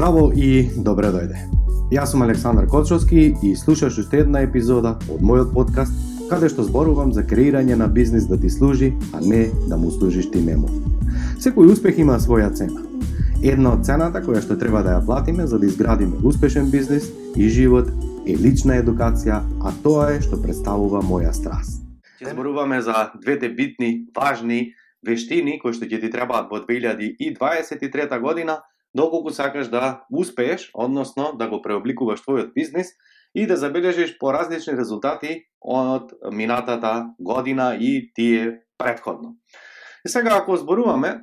Здраво и добре дојде. Јас сум Александар Кочовски и слушаш уште една епизода од мојот подкаст каде што зборувам за креирање на бизнис да ти служи, а не да му служиш ти нему. Секој успех има своја цена. Една од цената која што треба да ја платиме за да изградиме успешен бизнис и живот е лична едукација, а тоа е што представува моја страст. Ќе зборуваме за двете битни, важни вештини кои што ќе ти требаат во 2023 година доколку сакаш да успееш, односно да го преобликуваш твојот бизнис и да забележиш поразлични резултати од минатата година и тие предходно. И сега ако зборуваме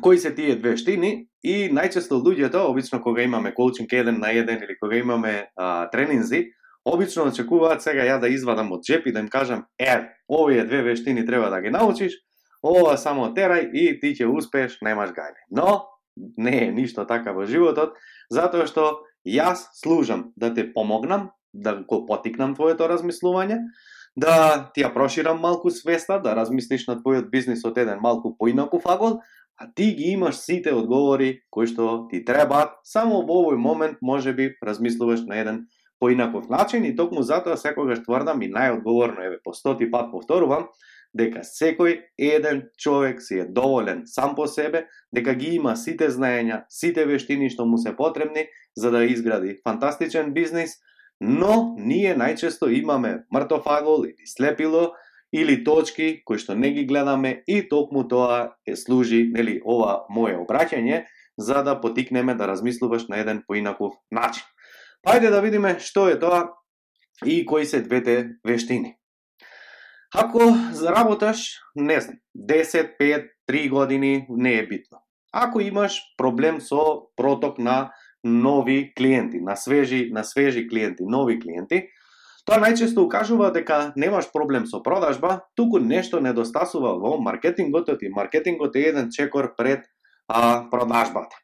кои се тие две штини и најчесто луѓето, обично кога имаме коучинг еден на еден или кога имаме а, тренинзи, обично очекуваат сега ја да извадам од джеп и да им кажам, е, овие две вештини треба да ги научиш, ова само терај и ти ќе успееш, немаш гајле. Но, не е ништо така во животот, затоа што јас служам да те помогнам, да го потикнам твоето размислување, да ти ја проширам малку свеста, да размислиш на твојот бизнис од еден малку поинаку фагол, а ти ги имаш сите одговори кои што ти требаат, само во овој момент може би размислуваш на еден поинаков начин и токму затоа секогаш тврдам и најодговорно е по стоти пат повторувам дека секој еден човек си е доволен сам по себе, дека ги има сите знаења, сите вештини што му се потребни за да изгради фантастичен бизнис, но ние најчесто имаме мртов агол или слепило или точки кои што не ги гледаме и токму тоа е служи, нели, ова мое обраќање за да потикнеме да размислуваш на еден поинаков начин. Па Пајде да видиме што е тоа и кои се двете вештини. Ако заработаш, не знам, 10, 5, 3 години, не е битно. Ако имаш проблем со проток на нови клиенти, на свежи, на свежи клиенти, нови клиенти, тоа најчесто укажува дека немаш проблем со продажба, туку нешто недостасува во маркетингот и маркетингот е еден чекор пред а, продажбата.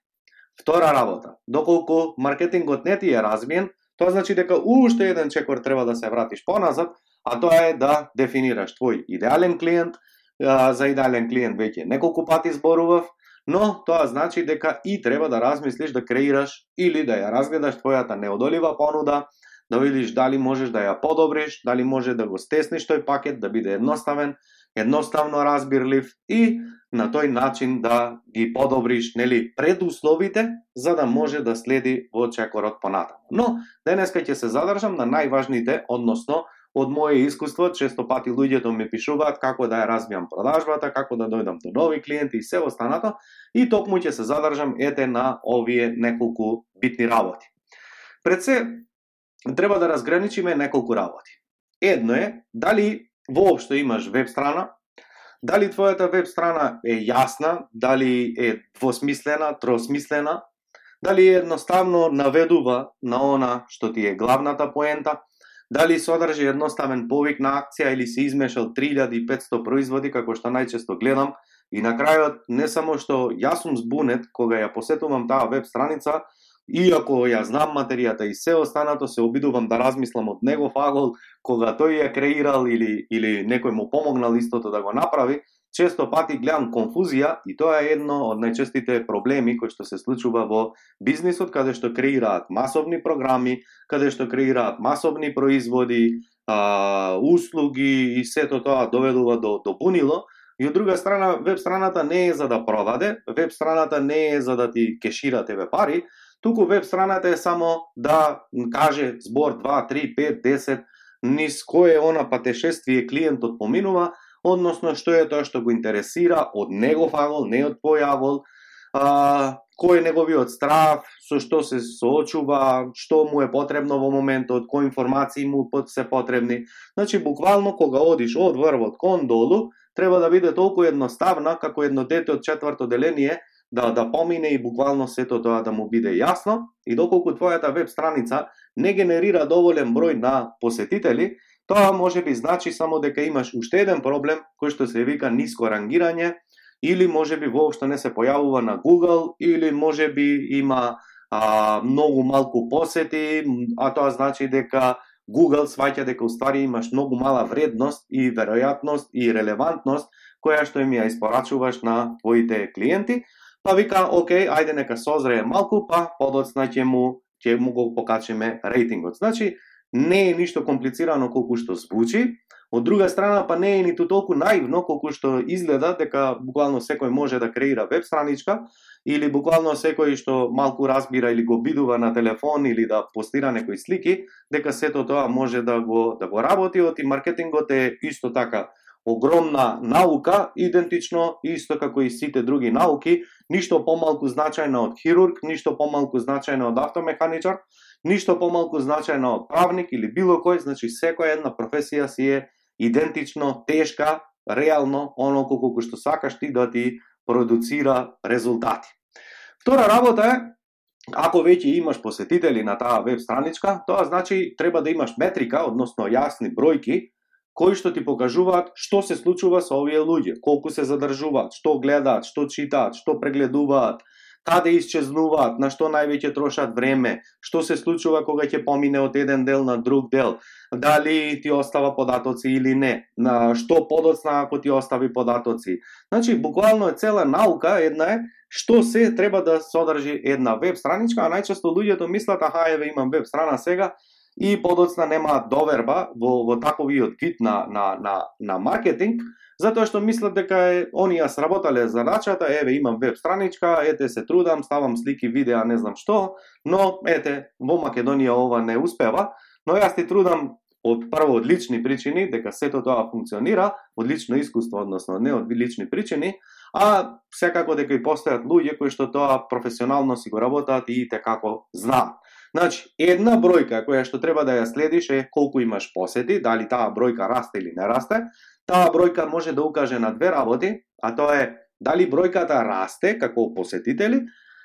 Втора работа, доколку маркетингот не ти е развиен, тоа значи дека уште еден чекор треба да се вратиш поназад, а тоа е да дефинираш твој идеален клиент, за идеален клиент веќе неколку пати зборував, но тоа значи дека и треба да размислиш да креираш или да ја разгледаш твојата неодолива понуда, да видиш дали можеш да ја подобриш, дали може да го стесниш тој пакет, да биде едноставен, едноставно разбирлив и на тој начин да ги подобриш нели предусловите за да може да следи во чекорот понатаму. Но денеска ќе се задржам на најважните, односно од моје искуство, често пати луѓето ми пишуваат како да ја развијам продажбата, како да дојдам до нови клиенти и се останато, и токму ќе се задржам ете на овие неколку битни работи. Пред се, треба да разграничиме неколку работи. Едно е, дали воопшто имаш веб страна, дали твојата веб страна е јасна, дали е двосмислена, тросмислена, дали едноставно наведува на она што ти е главната поента, дали содржи едноставен повик на акција или се измешал 3500 производи како што најчесто гледам и на крајот не само што јас сум збунет кога ја посетувам таа веб страница, иако ја знам материјата и се останато се обидувам да размислам од негов агол кога тој ја креирал или или некој му помогнал истото да го направи, често пати гледам конфузија и тоа е едно од најчестите проблеми кои што се случува во бизнисот каде што креираат масовни програми, каде што креираат масовни производи, а, услуги и сето тоа доведува до, до бунило. И од друга страна, веб страната не е за да продаде, веб страната не е за да ти кешира тебе пари, туку веб страната е само да каже збор 2, 3, 5, 10, низ кое она патешествие клиентот поминува, односно што е тоа што го интересира од негов агол, не од твој агол, а, кој е неговиот страв, со што се соочува, што му е потребно во моментот, кои информации му се потребни. Значи, буквално, кога одиш од врвот кон долу, треба да биде толку едноставна, како едно дете од четврто деление, да, да помине и буквално сето тоа да му биде јасно, и доколку твојата веб страница не генерира доволен број на посетители, Тоа може би значи само дека имаш уште еден проблем кој што се вика ниско рангирање или може би воопшто не се појавува на Google или може би има а, многу малку посети, а тоа значи дека Google сваќа дека уствари имаш многу мала вредност и веројатност и релевантност која што им ја испорачуваш на твоите клиенти, па вика, окей, ајде нека созрее малку, па подоцна ќе му ќе му го покачиме рейтингот. Значи, не е ништо комплицирано колку што звучи, од друга страна па не е ниту толку наивно колку што изгледа дека буквално секој може да креира веб страничка или буквално секој што малку разбира или го бидува на телефон или да постира некои слики, дека сето тоа може да го да го работи, оти маркетингот е исто така огромна наука, идентично исто како и сите други науки, ништо помалку значајна од хирург, ништо помалку значајна од автомеханичар, ништо помалку значајно од правник или било кој, значи секоја една професија си е идентично тешка, реално, оно колку што сакаш ти да ти продуцира резултати. Втора работа е, ако веќе имаш посетители на таа веб страничка, тоа значи треба да имаш метрика, односно јасни бројки, кои што ти покажуваат што се случува со овие луѓе, колку се задржуваат, што гледаат, што читаат, што прегледуваат, каде исчезнуваат, на што највеќе трошат време, што се случува кога ќе помине од еден дел на друг дел, дали ти остава податоци или не, на што подоцна ако ти остави податоци. Значи, буквално е цела наука, една е, што се треба да содржи една веб страничка, а најчесто луѓето мислат, аха, еве имам веб страна сега, и подоцна нема доверба во, во таковиот вид на, на, на, на маркетинг, затоа што мислат дека е, они ја сработале задачата, еве имам веб страничка, ете се трудам, ставам слики, видеа, не знам што, но ете, во Македонија ова не успева, но јас ти трудам од прво од лични причини, дека сето тоа функционира, од лично искуство, односно не од лични причини, а секако дека и постојат луѓе кои што тоа професионално си го работат и те како знаат. Значи, една бројка која што треба да ја следиш е колку имаш посети, дали таа бројка расте или не расте, Таа бројка може да укаже на две работи, а тоа е дали бројката расте како посетители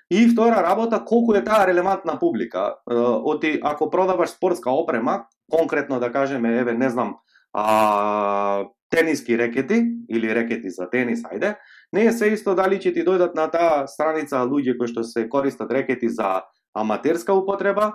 и втора работа колку е таа релевантна публика. Оти ако продаваш спортска опрема, конкретно да кажеме, еве не знам, а, тениски рекети или рекети за тенис, ајде, не е се исто дали ќе ти дојдат на таа страница луѓе кои што се користат рекети за аматерска употреба,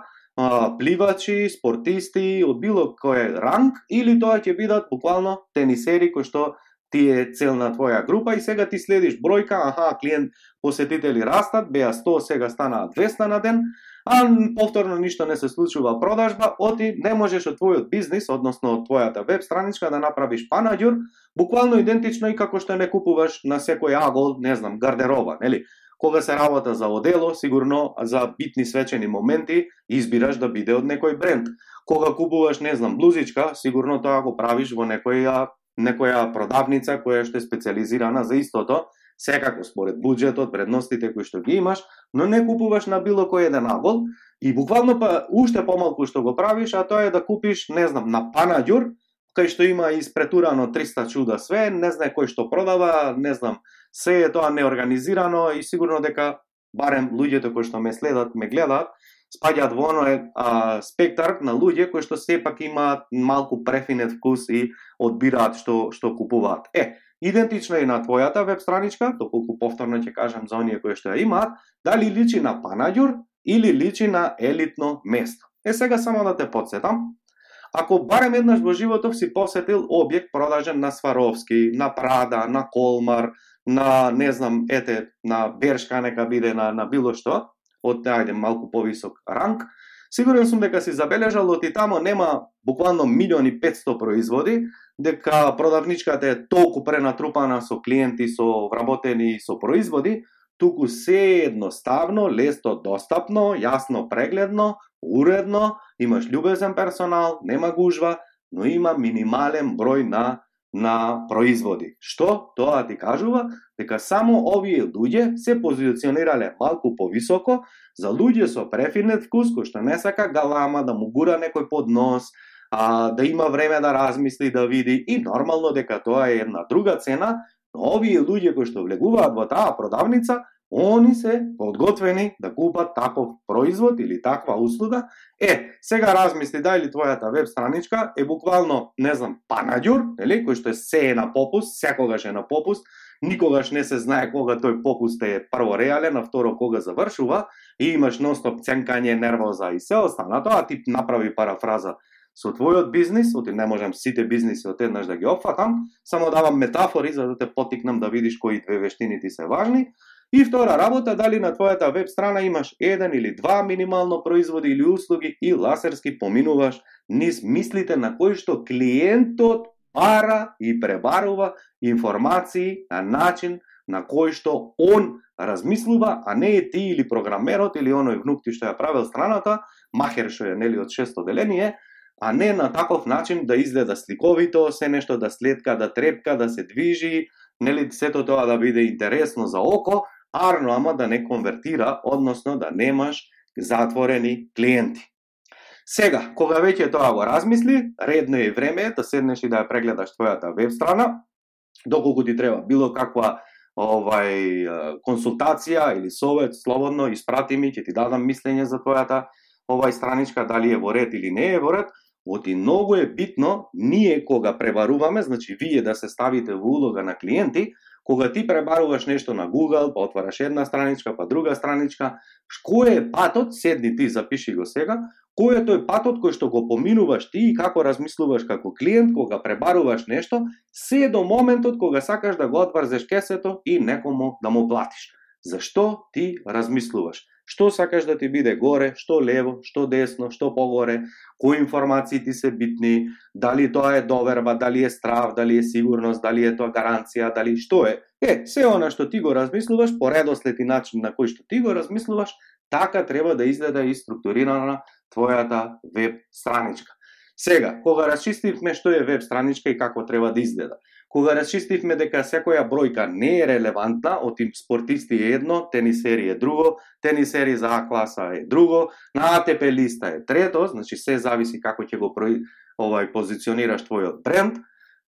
пливачи, спортисти од било кој ранг или тоа ќе бидат буквално тенисери кои што ти е цел на твоја група и сега ти следиш бројка, аха, клиент посетители растат, беа 100, сега станаа 200 на ден, а повторно ништо не се случува продажба, оти не можеш од твојот бизнис, односно од твојата веб страничка да направиш панаѓур, буквално идентично и како што не купуваш на секој агол, не знам, гардероба, нели? Кога се работа за одело, сигурно за битни свечени моменти избираш да биде од некој бренд. Кога купуваш, не знам, блузичка, сигурно тоа го правиш во некоја некоја продавница која што е специализирана за истото, секако според буџетот, вредностите кои што ги имаш, но не купуваш на било кој еден агол и буквално па уште помалку што го правиш, а тоа е да купиш, не знам, на панаѓур, кај што има испретурано 300 чуда све, не знае кој што продава, не знам, се е тоа неорганизирано и сигурно дека барем луѓето кои што ме следат, ме гледаат, спаѓаат во оној спектар на луѓе кои што сепак имаат малку префинет вкус и одбираат што што купуваат. Е, идентично е на твојата веб страничка, доколку повторно ќе кажам за оние кои што ја имаат, дали личи на панаѓур или личи на елитно место. Е сега само да те подсетам, ако барем еднаш во животов си посетил објект продажен на Сваровски, на Прада, на Колмар, на, не знам, ете, на Бершка нека биде на, на било што, од, ајде, малку повисок ранг, сигурен сум дека си забележал оти тамо нема буквално милиони 500 производи, дека продавничката е толку пренатрупана со клиенти, со вработени со производи, туку се едноставно, лесно достапно, јасно прегледно, уредно, имаш љубезен персонал, нема гужва, но има минимален број на на производи. Што тоа ти кажува? Дека само овие луѓе се позиционирале малку повисоко за луѓе со префинет вкус, кој што не сака галама да му гура некој под нос, а, да има време да размисли, да види и нормално дека тоа е една друга цена, но овие луѓе кои што влегуваат во таа продавница они се подготвени да купат таков производ или таква услуга. Е, сега размисли дали твојата веб страничка е буквално, не знам, панаѓур, нели, кој што е се е на попуст, секогаш е на попуст, никогаш не се знае кога тој попуст е прво реален, а второ кога завршува, и имаш ностоп ценкање, нервоза и се останато, а ти направи парафраза со твојот бизнис, оти не можам сите бизниси од еднаш да ги опфатам, само давам метафори за да те потикнам да видиш кои две вештини ти се важни, И втора работа, дали на твојата веб страна имаш еден или два минимално производи или услуги и ласерски поминуваш низ мислите на кои што клиентот бара и пребарува информации на начин на кој што он размислува, а не е ти или програмерот или оној внукти што ја правил страната, махер што е нели од шесто деление, а не на таков начин да изгледа сликовито, се нешто да следка, да трепка, да се движи, нели сето тоа да биде интересно за око, арно ама да не конвертира, односно да немаш затворени клиенти. Сега, кога веќе тоа го размисли, редно е време да седнеш и да ја прегледаш твојата веб страна, доколку ти треба било каква овај консултација или совет, слободно испрати ми, ќе ти дадам мислење за твојата овај страничка дали е во ред или не е во ред. Оти многу е битно ние кога пребаруваме, значи вие да се ставите во улога на клиенти, кога ти пребаруваш нешто на Google, па отвараш една страничка, па друга страничка, кој е патот, седни ти, запиши го сега, кој е тој патот кој што го поминуваш ти и како размислуваш како клиент кога пребаруваш нешто, се до моментот кога сакаш да го отврзеш кесето и некому да му платиш. Зашто ти размислуваш? Што сакаш да ти биде горе, што лево, што десно, што погоре, кои информации ти се битни, дали тоа е доверба, дали е страв, дали е сигурност, дали е тоа гаранција, дали што е. Е, се она што ти го размислуваш, по редослед и начин на кој што ти го размислуваш, така треба да изгледа и структурирана твојата веб страничка. Сега, кога расчистивме што е веб страничка и како треба да изгледа, кога расчистивме дека секоја бројка не е релевантна, од тип спортисти е едно, тенисери е друго, тенисери за А класа е друго, на АТП листа е трето, значи се зависи како ќе го прои, овај позиционираш твојот бренд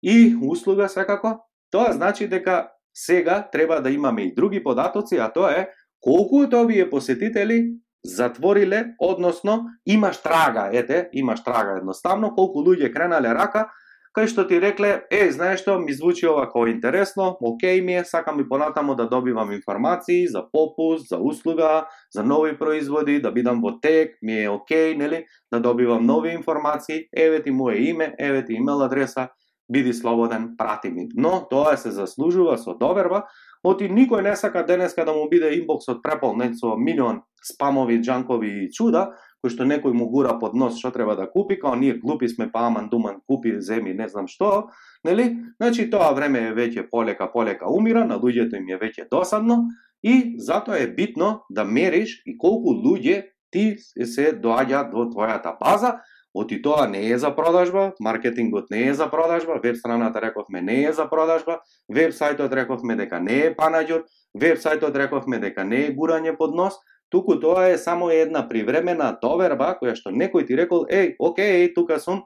и услуга секако, тоа значи дека сега треба да имаме и други податоци, а тоа е колку од овие посетители затвориле, односно имаш трага, ете, имаш трага едноставно, колку луѓе кренале рака, кај што ти рекле, е, знаеш што, ми звучи ова како интересно, окей ми е, сакам и понатамо да добивам информации за попуст, за услуга, за нови производи, да бидам во тек, ми е окей, нели, да добивам нови информации, еве ти моje име, еве ти имел адреса, биди слободен, прати ми. Но тоа се заслужува со доверба, оти никој не сака денеска да му биде инбоксот преполнет со милион спамови, джанкови и чуда, кој што некој му гура под нос што треба да купи, као ние глупи сме, па аман думан купи, земи, не знам што, нели? Значи тоа време е веќе полека полека умира, на луѓето им е веќе досадно и затоа е битно да мериш и колку луѓе ти се доаѓа до твојата база, Оти тоа не е за продажба, маркетингот не е за продажба, веб страната рековме не е за продажба, веб сајтот рековме дека не е панаѓор, веб сајтот рековме дека не е гурање под нос, туку тоа е само една привремена доверба која што некој ти рекол, еј, окей, тука сум,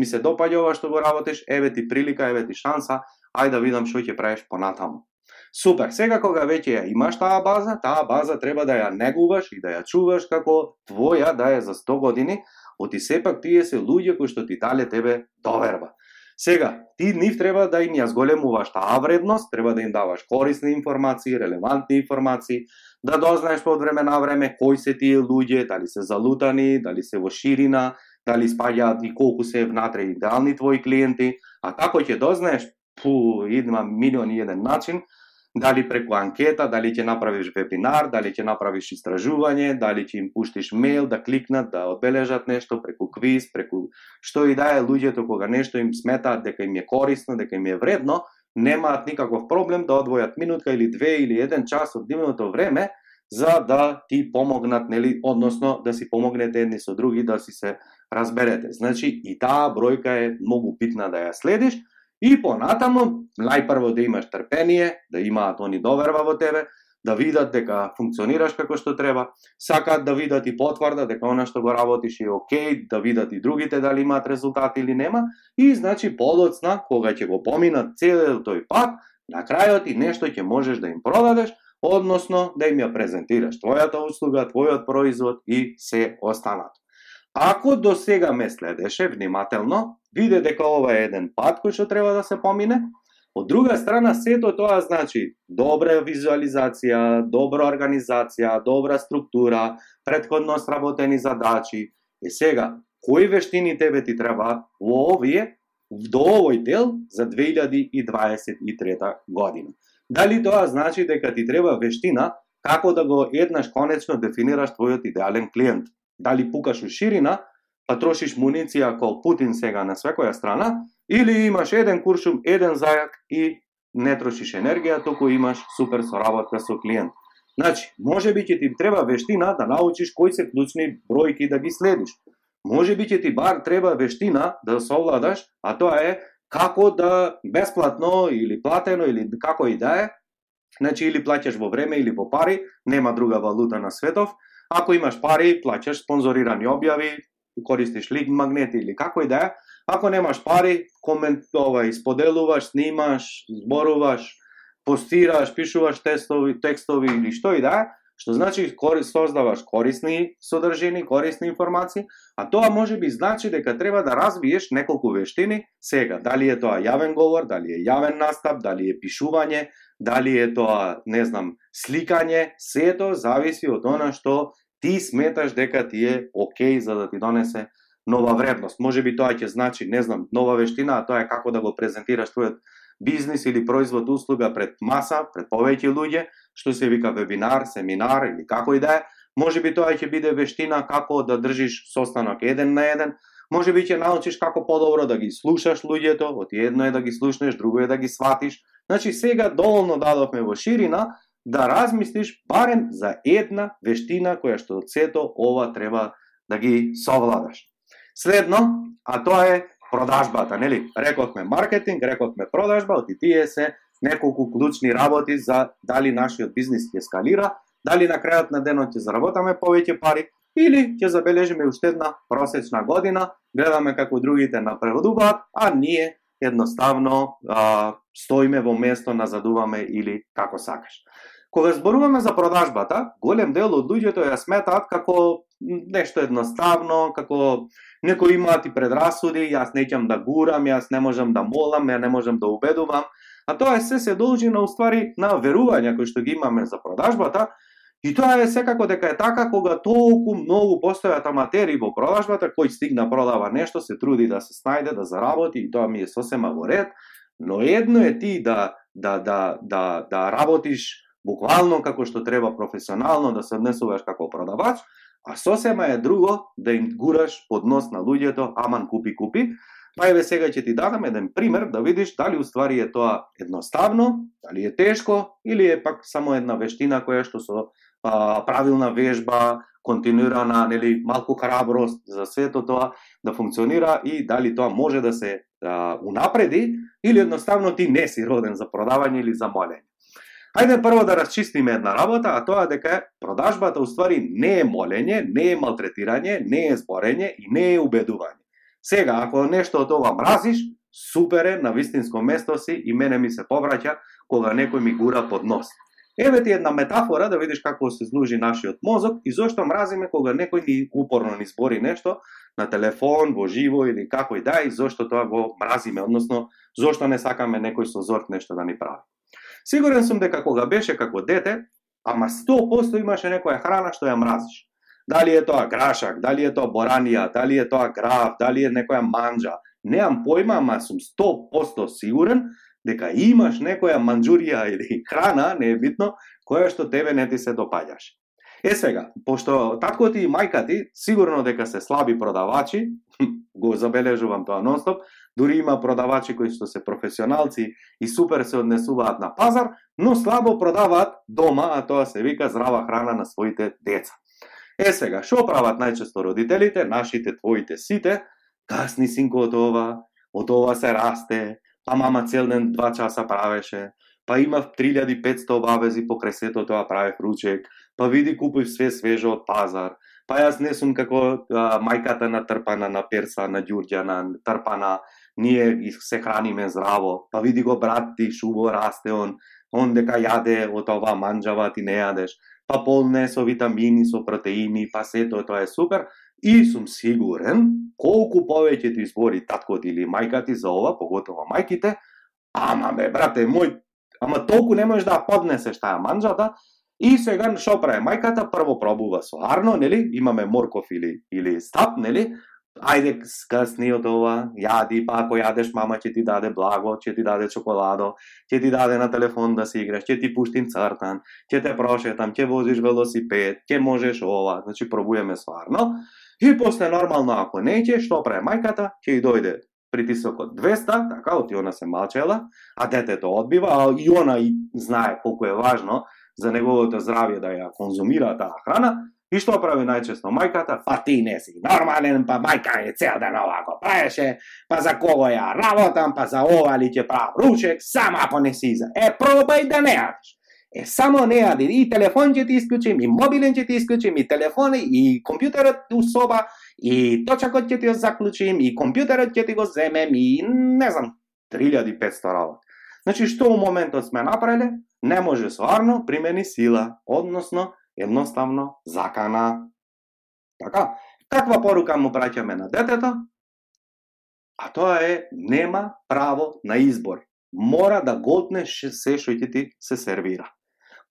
ми се допаѓа ова што го работиш, еве ти прилика, еве ти шанса, ајде да видам што ќе правиш понатаму. Супер, сега кога веќе ја имаш таа база, таа база треба да ја негуваш и да ја чуваш како твоја да е за 100 години, оти сепак тие се луѓе кои што ти дале тебе доверба. Сега, ти нив треба да им ја зголемуваш таа вредност, треба да им даваш корисни информации, релевантни информации, да дознаеш по време на време кои се тие луѓе, дали се залутани, дали се во ширина, дали спаѓаат и колку се внатре идеални твои клиенти, а како ќе дознаеш, пу, има милион и еден начин, дали преку анкета, дали ќе направиш вебинар, дали ќе направиш истражување, дали ќе им пуштиш мејл да кликнат, да одбележат нешто преку квиз, преку што и да е луѓето кога нешто им сметаат дека им е корисно, дека им е вредно, немаат никаков проблем да одвојат минутка или две или еден час од нивното време за да ти помогнат, нели, односно да си помогнете едни со други да си се разберете. Значи и таа бројка е многу битна да ја следиш и понатаму најпрво да имаш трпение, да имаат они доверба во тебе, да видат дека функционираш како што треба, сакаат да видат и потврда дека она што го работиш е окей, да видат и другите дали имаат резултати или нема, и значи подоцна, кога ќе го поминат целиот тој пат, на крајот и нешто ќе можеш да им продадеш, односно да им ја презентираш твојата услуга, твојот производ и се останато. Ако до сега ме следеше внимателно, виде дека ова е еден пат кој што треба да се помине, Од друга страна, сето тоа значи добра визуализација, добра организација, добра структура, предходно сработени задачи. И сега, кои вештини тебе ти треба во овие, до овој дел за 2023 година? Дали тоа значи дека ти треба вештина како да го еднаш конечно дефинираш твојот идеален клиент? Дали пукаш у ширина, па трошиш муниција кол Путин сега на секоја страна, или имаш еден куршум, еден зајак и не трошиш енергија, туку имаш супер соработка со клиент. Значи, може би ќе ти треба вештина да научиш кои се клучни бројки да ги следиш. Може би ќе ти бар треба вештина да совладаш, а тоа е како да бесплатно или платено или како и да е, значи или плаќаш во време или во пари, нема друга валута на светов. Ако имаш пари, плаќаш спонзорирани објави, користиш лик магнети или како и да е. Ако немаш пари, коментовај, споделуваш, исподелуваш, снимаш, зборуваш, постираш, пишуваш тестови, текстови или што и да е, што значи создаваш корисни содржини, корисни информации, а тоа може би значи дека треба да развиеш неколку вештини сега. Дали е тоа јавен говор, дали е јавен настап, дали е пишување, дали е тоа, не знам, сликање, сето зависи од она што ти сметаш дека ти е окей за да ти донесе нова вредност. Може би тоа ќе значи, не знам, нова вештина, а тоа е како да го презентираш твојот бизнис или производ услуга пред маса, пред повеќе луѓе, што се вика вебинар, семинар или како и да е. Може би тоа ќе биде вештина како да држиш состанок еден на еден, може би ќе научиш како подобро да ги слушаш луѓето, од едно е да ги слушнеш, друго е да ги сватиш. Значи сега доволно дадовме во ширина да размислиш барем за една вештина која што од сето ова треба да ги совладаш. Следно, а тоа е продажбата, нели? Рековме маркетинг, рековме продажба, оти тие се неколку клучни работи за дали нашиот бизнис ќе скалира, дали на крајот на денот ќе заработаме повеќе пари или ќе забележиме уште една просечна година, гледаме како другите напредуваат, а ние едноставно а, стоиме во место, назадуваме или како сакаш. Кога зборуваме за продажбата, голем дел од луѓето ја сметаат како нешто едноставно, како некои имаат и предрасуди, јас неќам да гурам, јас не можам да молам, ја не можам да убедувам, а тоа е се се должи на уствари на верувања кои што ги имаме за продажбата, И тоа е секако дека е така кога толку многу постојат аматери во продажбата, кој стигна продава нешто, се труди да се снајде, да заработи и тоа ми е сосема во ред, но едно е ти да да да да да работиш буквално како што треба професионално да се однесуваш како продавач, А сосема е друго да им гураш под нос на луѓето, аман купи купи. Па еве сега ќе ти дадам еден пример да видиш дали уствари е тоа едноставно, дали е тешко или е пак само една вештина која што со а, правилна вежба, континуирана, нели, малку храброст за сето тоа да функционира и дали тоа може да се а, унапреди или едноставно ти не си роден за продавање или за молење. Хајде прво да расчистиме една работа, а тоа дека продажбата уствари не е молење, не е малтретирање, не е зборење и не е убедување. Сега, ако нешто од ова мразиш, супер е, на вистинско место си и мене ми се повраќа кога некој ми гура под нос. Еве ти една метафора да видиш како се служи нашиот мозок и зошто мразиме кога некој ни упорно ни збори нешто на телефон, во живо или како и да, и зошто тоа го мразиме, односно зошто не сакаме некој со зорт нешто да ни прави. Сигурен сум дека кога беше како дете, ама 100% имаше некоја храна што ја мразиш. Дали е тоа грашак, дали е тоа боранија, дали е тоа граф, дали е некоја манџа. Неам појма, ама сум 100% сигурен дека имаш некоја манџурија или храна, не е битно, која што тебе не ти се допаѓаш. Е сега, пошто таткото и мајка ти сигурно дека се слаби продавачи, го забележувам тоа нонстоп, Дури има продавачи кои што се професионалци и супер се однесуваат на пазар, но слабо продаваат дома, а тоа се вика здрава храна на своите деца. Е сега, што прават најчесто родителите, нашите, твоите, сите? Касни синко од ова, од ова се расте, па мама цел ден два часа правеше, па имав 3500 обавези по кресето тоа правев ручек, па види купив све свежо од пазар, па јас не сум како а, мајката на трпана на перса, на ѓурѓа, на трпана, ние се храниме здраво, па види го брат ти, шубо расте он, он дека јаде од ова манџава ти не јадеш, па полне со витамини, со протеини, па сето тоа е супер, и сум сигурен, колку повеќе ти збори таткот или мајка ти за ова, поготово мајките, ама бе, брате мој, ама толку не можеш да поднесеш таа манџата, И сега што прави мајката? Прво пробува со арно, нели? Имаме морков или или стап, нели? ајде скасни од ова, јади, па ако јадеш, мама ќе ти даде благо, ќе ти даде чоколадо, ќе ти даде на телефон да си играш, ќе ти пуштим цртан, ќе те прошетам, ќе возиш велосипед, ќе можеш ова, значи пробуеме сварно. И после нормално ако не ќе, што прави мајката, ќе и дојде притисокот 200, така, оти она се малчела, а детето одбива, а и она и знае колку е важно за неговото здравје да ја конзумира таа храна, И што прави најчесто мајката? Па ти не си нормален, па мајка е цел ден овако праеше, па за кого ја работам, па за ова ли ќе правам ручек, само ако не си за. Е, пробај да не јадеш. Е, само не јади. И телефон ќе ти исклучим, и мобилен ќе ти исклучим, и телефон, и компјутерот у соба, и точакот ќе ти го заклучим, и компјутерот ќе ти го земем, и не знам, 3500 работи. Значи, што у моментот сме направиле? Не може соарно примени сила, односно, едноставно закана. Така, каква порука му праќаме на детето? А тоа е нема право на избор. Мора да готнеш се што ти, ти се сервира.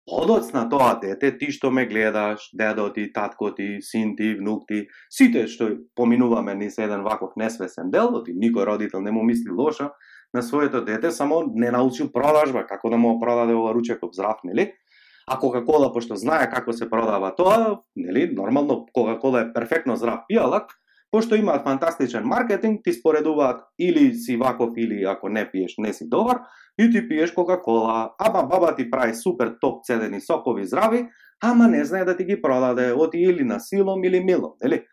Подоцна тоа дете, ти што ме гледаш, дедо ти, татко ти, син ти, внук ти, сите што поминуваме ни се еден ваков несвесен дел, оти никој родител не му мисли лошо на своето дете, само не научил продажба, како да му продаде ова ручеков здрав, нели? А Кока-кола, пошто знае како се продава тоа, нели, нормално Кока-кола е перфектно здрав пијалак, пошто има фантастичен маркетинг, ти споредуваат или си ваков или ако не пиеш не си добар, и ти пиеш Кока-кола, ама баба ти прави супер топ цедени сокови здрави, ама не знае да ти ги продаде, оти или на силом или милом, нели?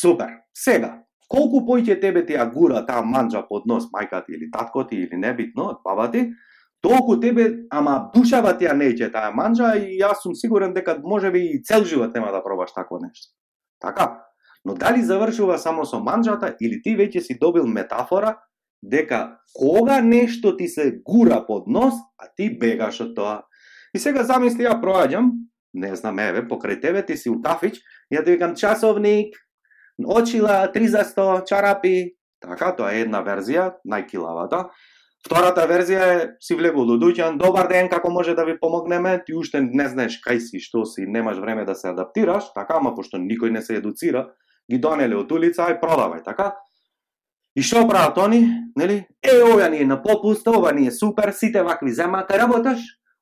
Супер. Сега, колку поиќе тебе ти ја гура таа манџа под нос мајка ти или татко ти или небитно баба ти, толку тебе, ама душава ти ја неќе таа манџа и јас сум сигурен дека може би и цел живот нема да пробаш такво нешто. Така? Но дали завршува само со манџата или ти веќе си добил метафора дека кога нешто ти се гура под нос, а ти бегаш од тоа. И сега замисли ја проаѓам, не знам, еве, покрај тебе ти си у кафич, ја ти викам часовник, очила, 3 за 100, чарапи, така, тоа е една верзија, најкилавата. Втората верзија е си влегол Дудуќан, добар ден, како може да ви помогнеме, ти уште не знаеш кај си, што си, немаш време да се адаптираш, така, ама пошто никој не се едуцира, ги донеле од улица, ај продавај, така? И што прават они, нели? Е, ова ни е на попуст, ова ни е супер, сите вакви земат, работаш?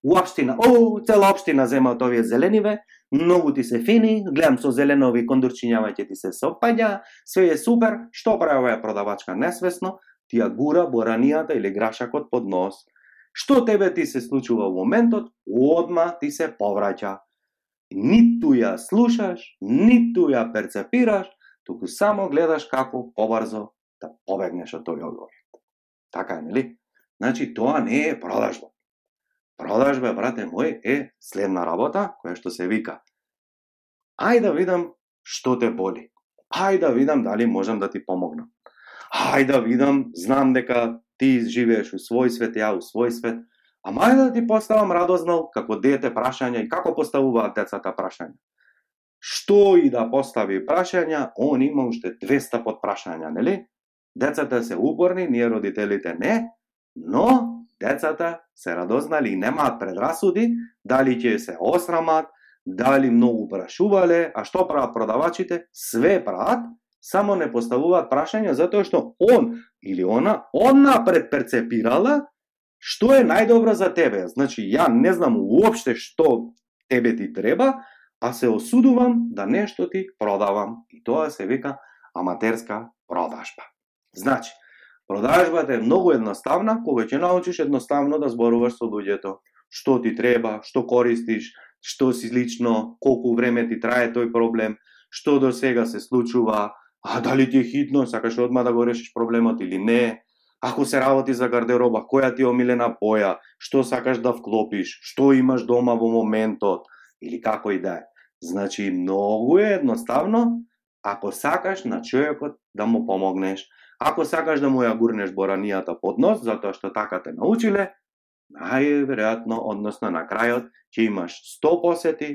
У о, цела општина земат овие зелениве, многу ти се фини, гледам со зеленови кондурчињава ќе ти се сопаѓа, све е супер, што прави оваа продавачка несвесно, ти ја гура боранијата или грашакот под нос. Што тебе ти се случува во моментот, одма ти се повраќа. Ниту ја слушаш, ниту ја перцепираш, туку само гледаш како побрзо да побегнеш од тој одговор. Така е, нели? Значи, тоа не е продажба. Продажба, брате мој, е следна работа, која што се вика. Ај да видам што те боли. Ај да видам дали можам да ти помогнам ај да видам, знам дека ти живееш у свој свет, ја у свој свет, ама ајде да ти поставам радознал како дете прашања и како поставуваат децата прашања. Што и да постави прашања, он има уште 200 подпрашања, нели? Децата се упорни, ние родителите не, но децата се радознали и немаат предрасуди, дали ќе се осрамат, дали многу прашувале, а што прават продавачите? Све прават, само не поставуваат прашања затоа што он или она она предперцепирала што е најдобро за тебе. Значи, ја не знам уопште што тебе ти треба, а се осудувам да нешто ти продавам. И тоа се вика аматерска продажба. Значи, продажбата е многу едноставна, кога ќе научиш едноставно да зборуваш со луѓето. Што ти треба, што користиш, што си лично, колку време ти трае тој проблем, што до сега се случува, а дали ти е хитно, сакаш одма да го решиш проблемот или не, ако се работи за гардероба, која ти е омилена боја, што сакаш да вклопиш, што имаш дома во моментот, или како и да е. Значи, многу е едноставно, ако сакаш на човекот да му помогнеш, ако сакаш да му ја гурнеш боранијата под нос, затоа што така те научиле, најверојатно, односно на крајот, ќе имаш 100 посети,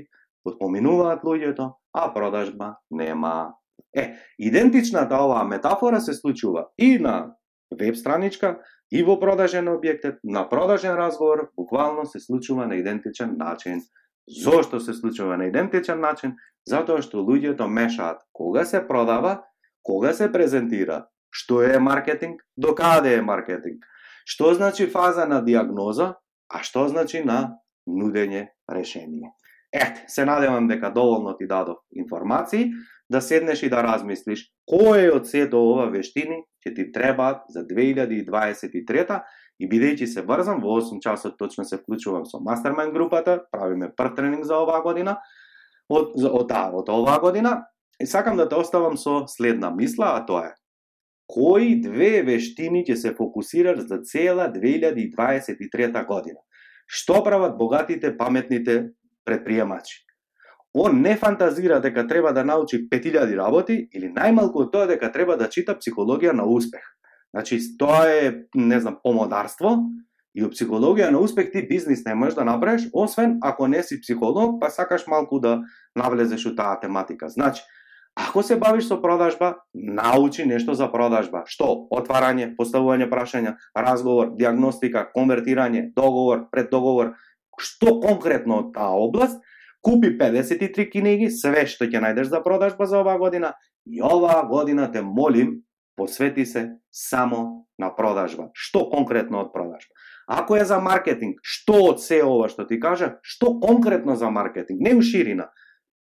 поминуваат луѓето, а продажба нема. Е, идентичната оваа метафора се случува и на веб страничка, и во продажен објектет, на продажен разговор, буквално се случува на идентичен начин. Зошто се случува на идентичен начин? Затоа што луѓето мешаат кога се продава, кога се презентира, што е маркетинг, до каде е маркетинг, што значи фаза на диагноза, а што значи на нудење решение. Ете, се надевам дека доволно ти дадов информации, да седнеш и да размислиш кој од сето ова вештини ќе ти требаат за 2023 и бидејќи се брзам, во 8 часот точно се вклучувам со Mastermind групата, правиме прв тренинг за оваа година, од, од, од, од оваа година, и сакам да те оставам со следна мисла, а тоа е кои две вештини ќе се фокусираш за цела 2023 година? Што прават богатите, паметните предприемачи? Он не фантазира дека треба да научи 5000 работи или најмалку тоа дека треба да чита психологија на успех. Значи, тоа е, не знам, помодарство и у психологија на успех ти бизнис не можеш да направиш, освен ако не си психолог, па сакаш малку да навлезеш у таа тематика. Значи, Ако се бавиш со продажба, научи нешто за продажба. Што? Отварање, поставување прашања, разговор, диагностика, конвертирање, договор, преддоговор. Што конкретно од таа област? Купи 53 книги, све што ќе најдеш за продажба за оваа година и оваа година те молим, посвети се само на продажба. Што конкретно од продажба? Ако е за маркетинг, што од се ова што ти кажа, што конкретно за маркетинг, не у ширина,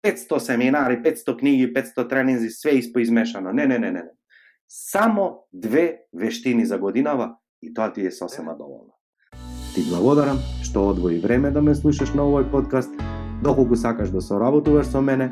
500 семинари, 500 книги, 500 тренинзи, све испоизмешано. Не, не, не, не. Само две вештини за годинава и тоа ти е сосема доволно. Ти благодарам што одвои време да ме слушаш на овој подкаст. Доколку сакаш да соработуваш со мене,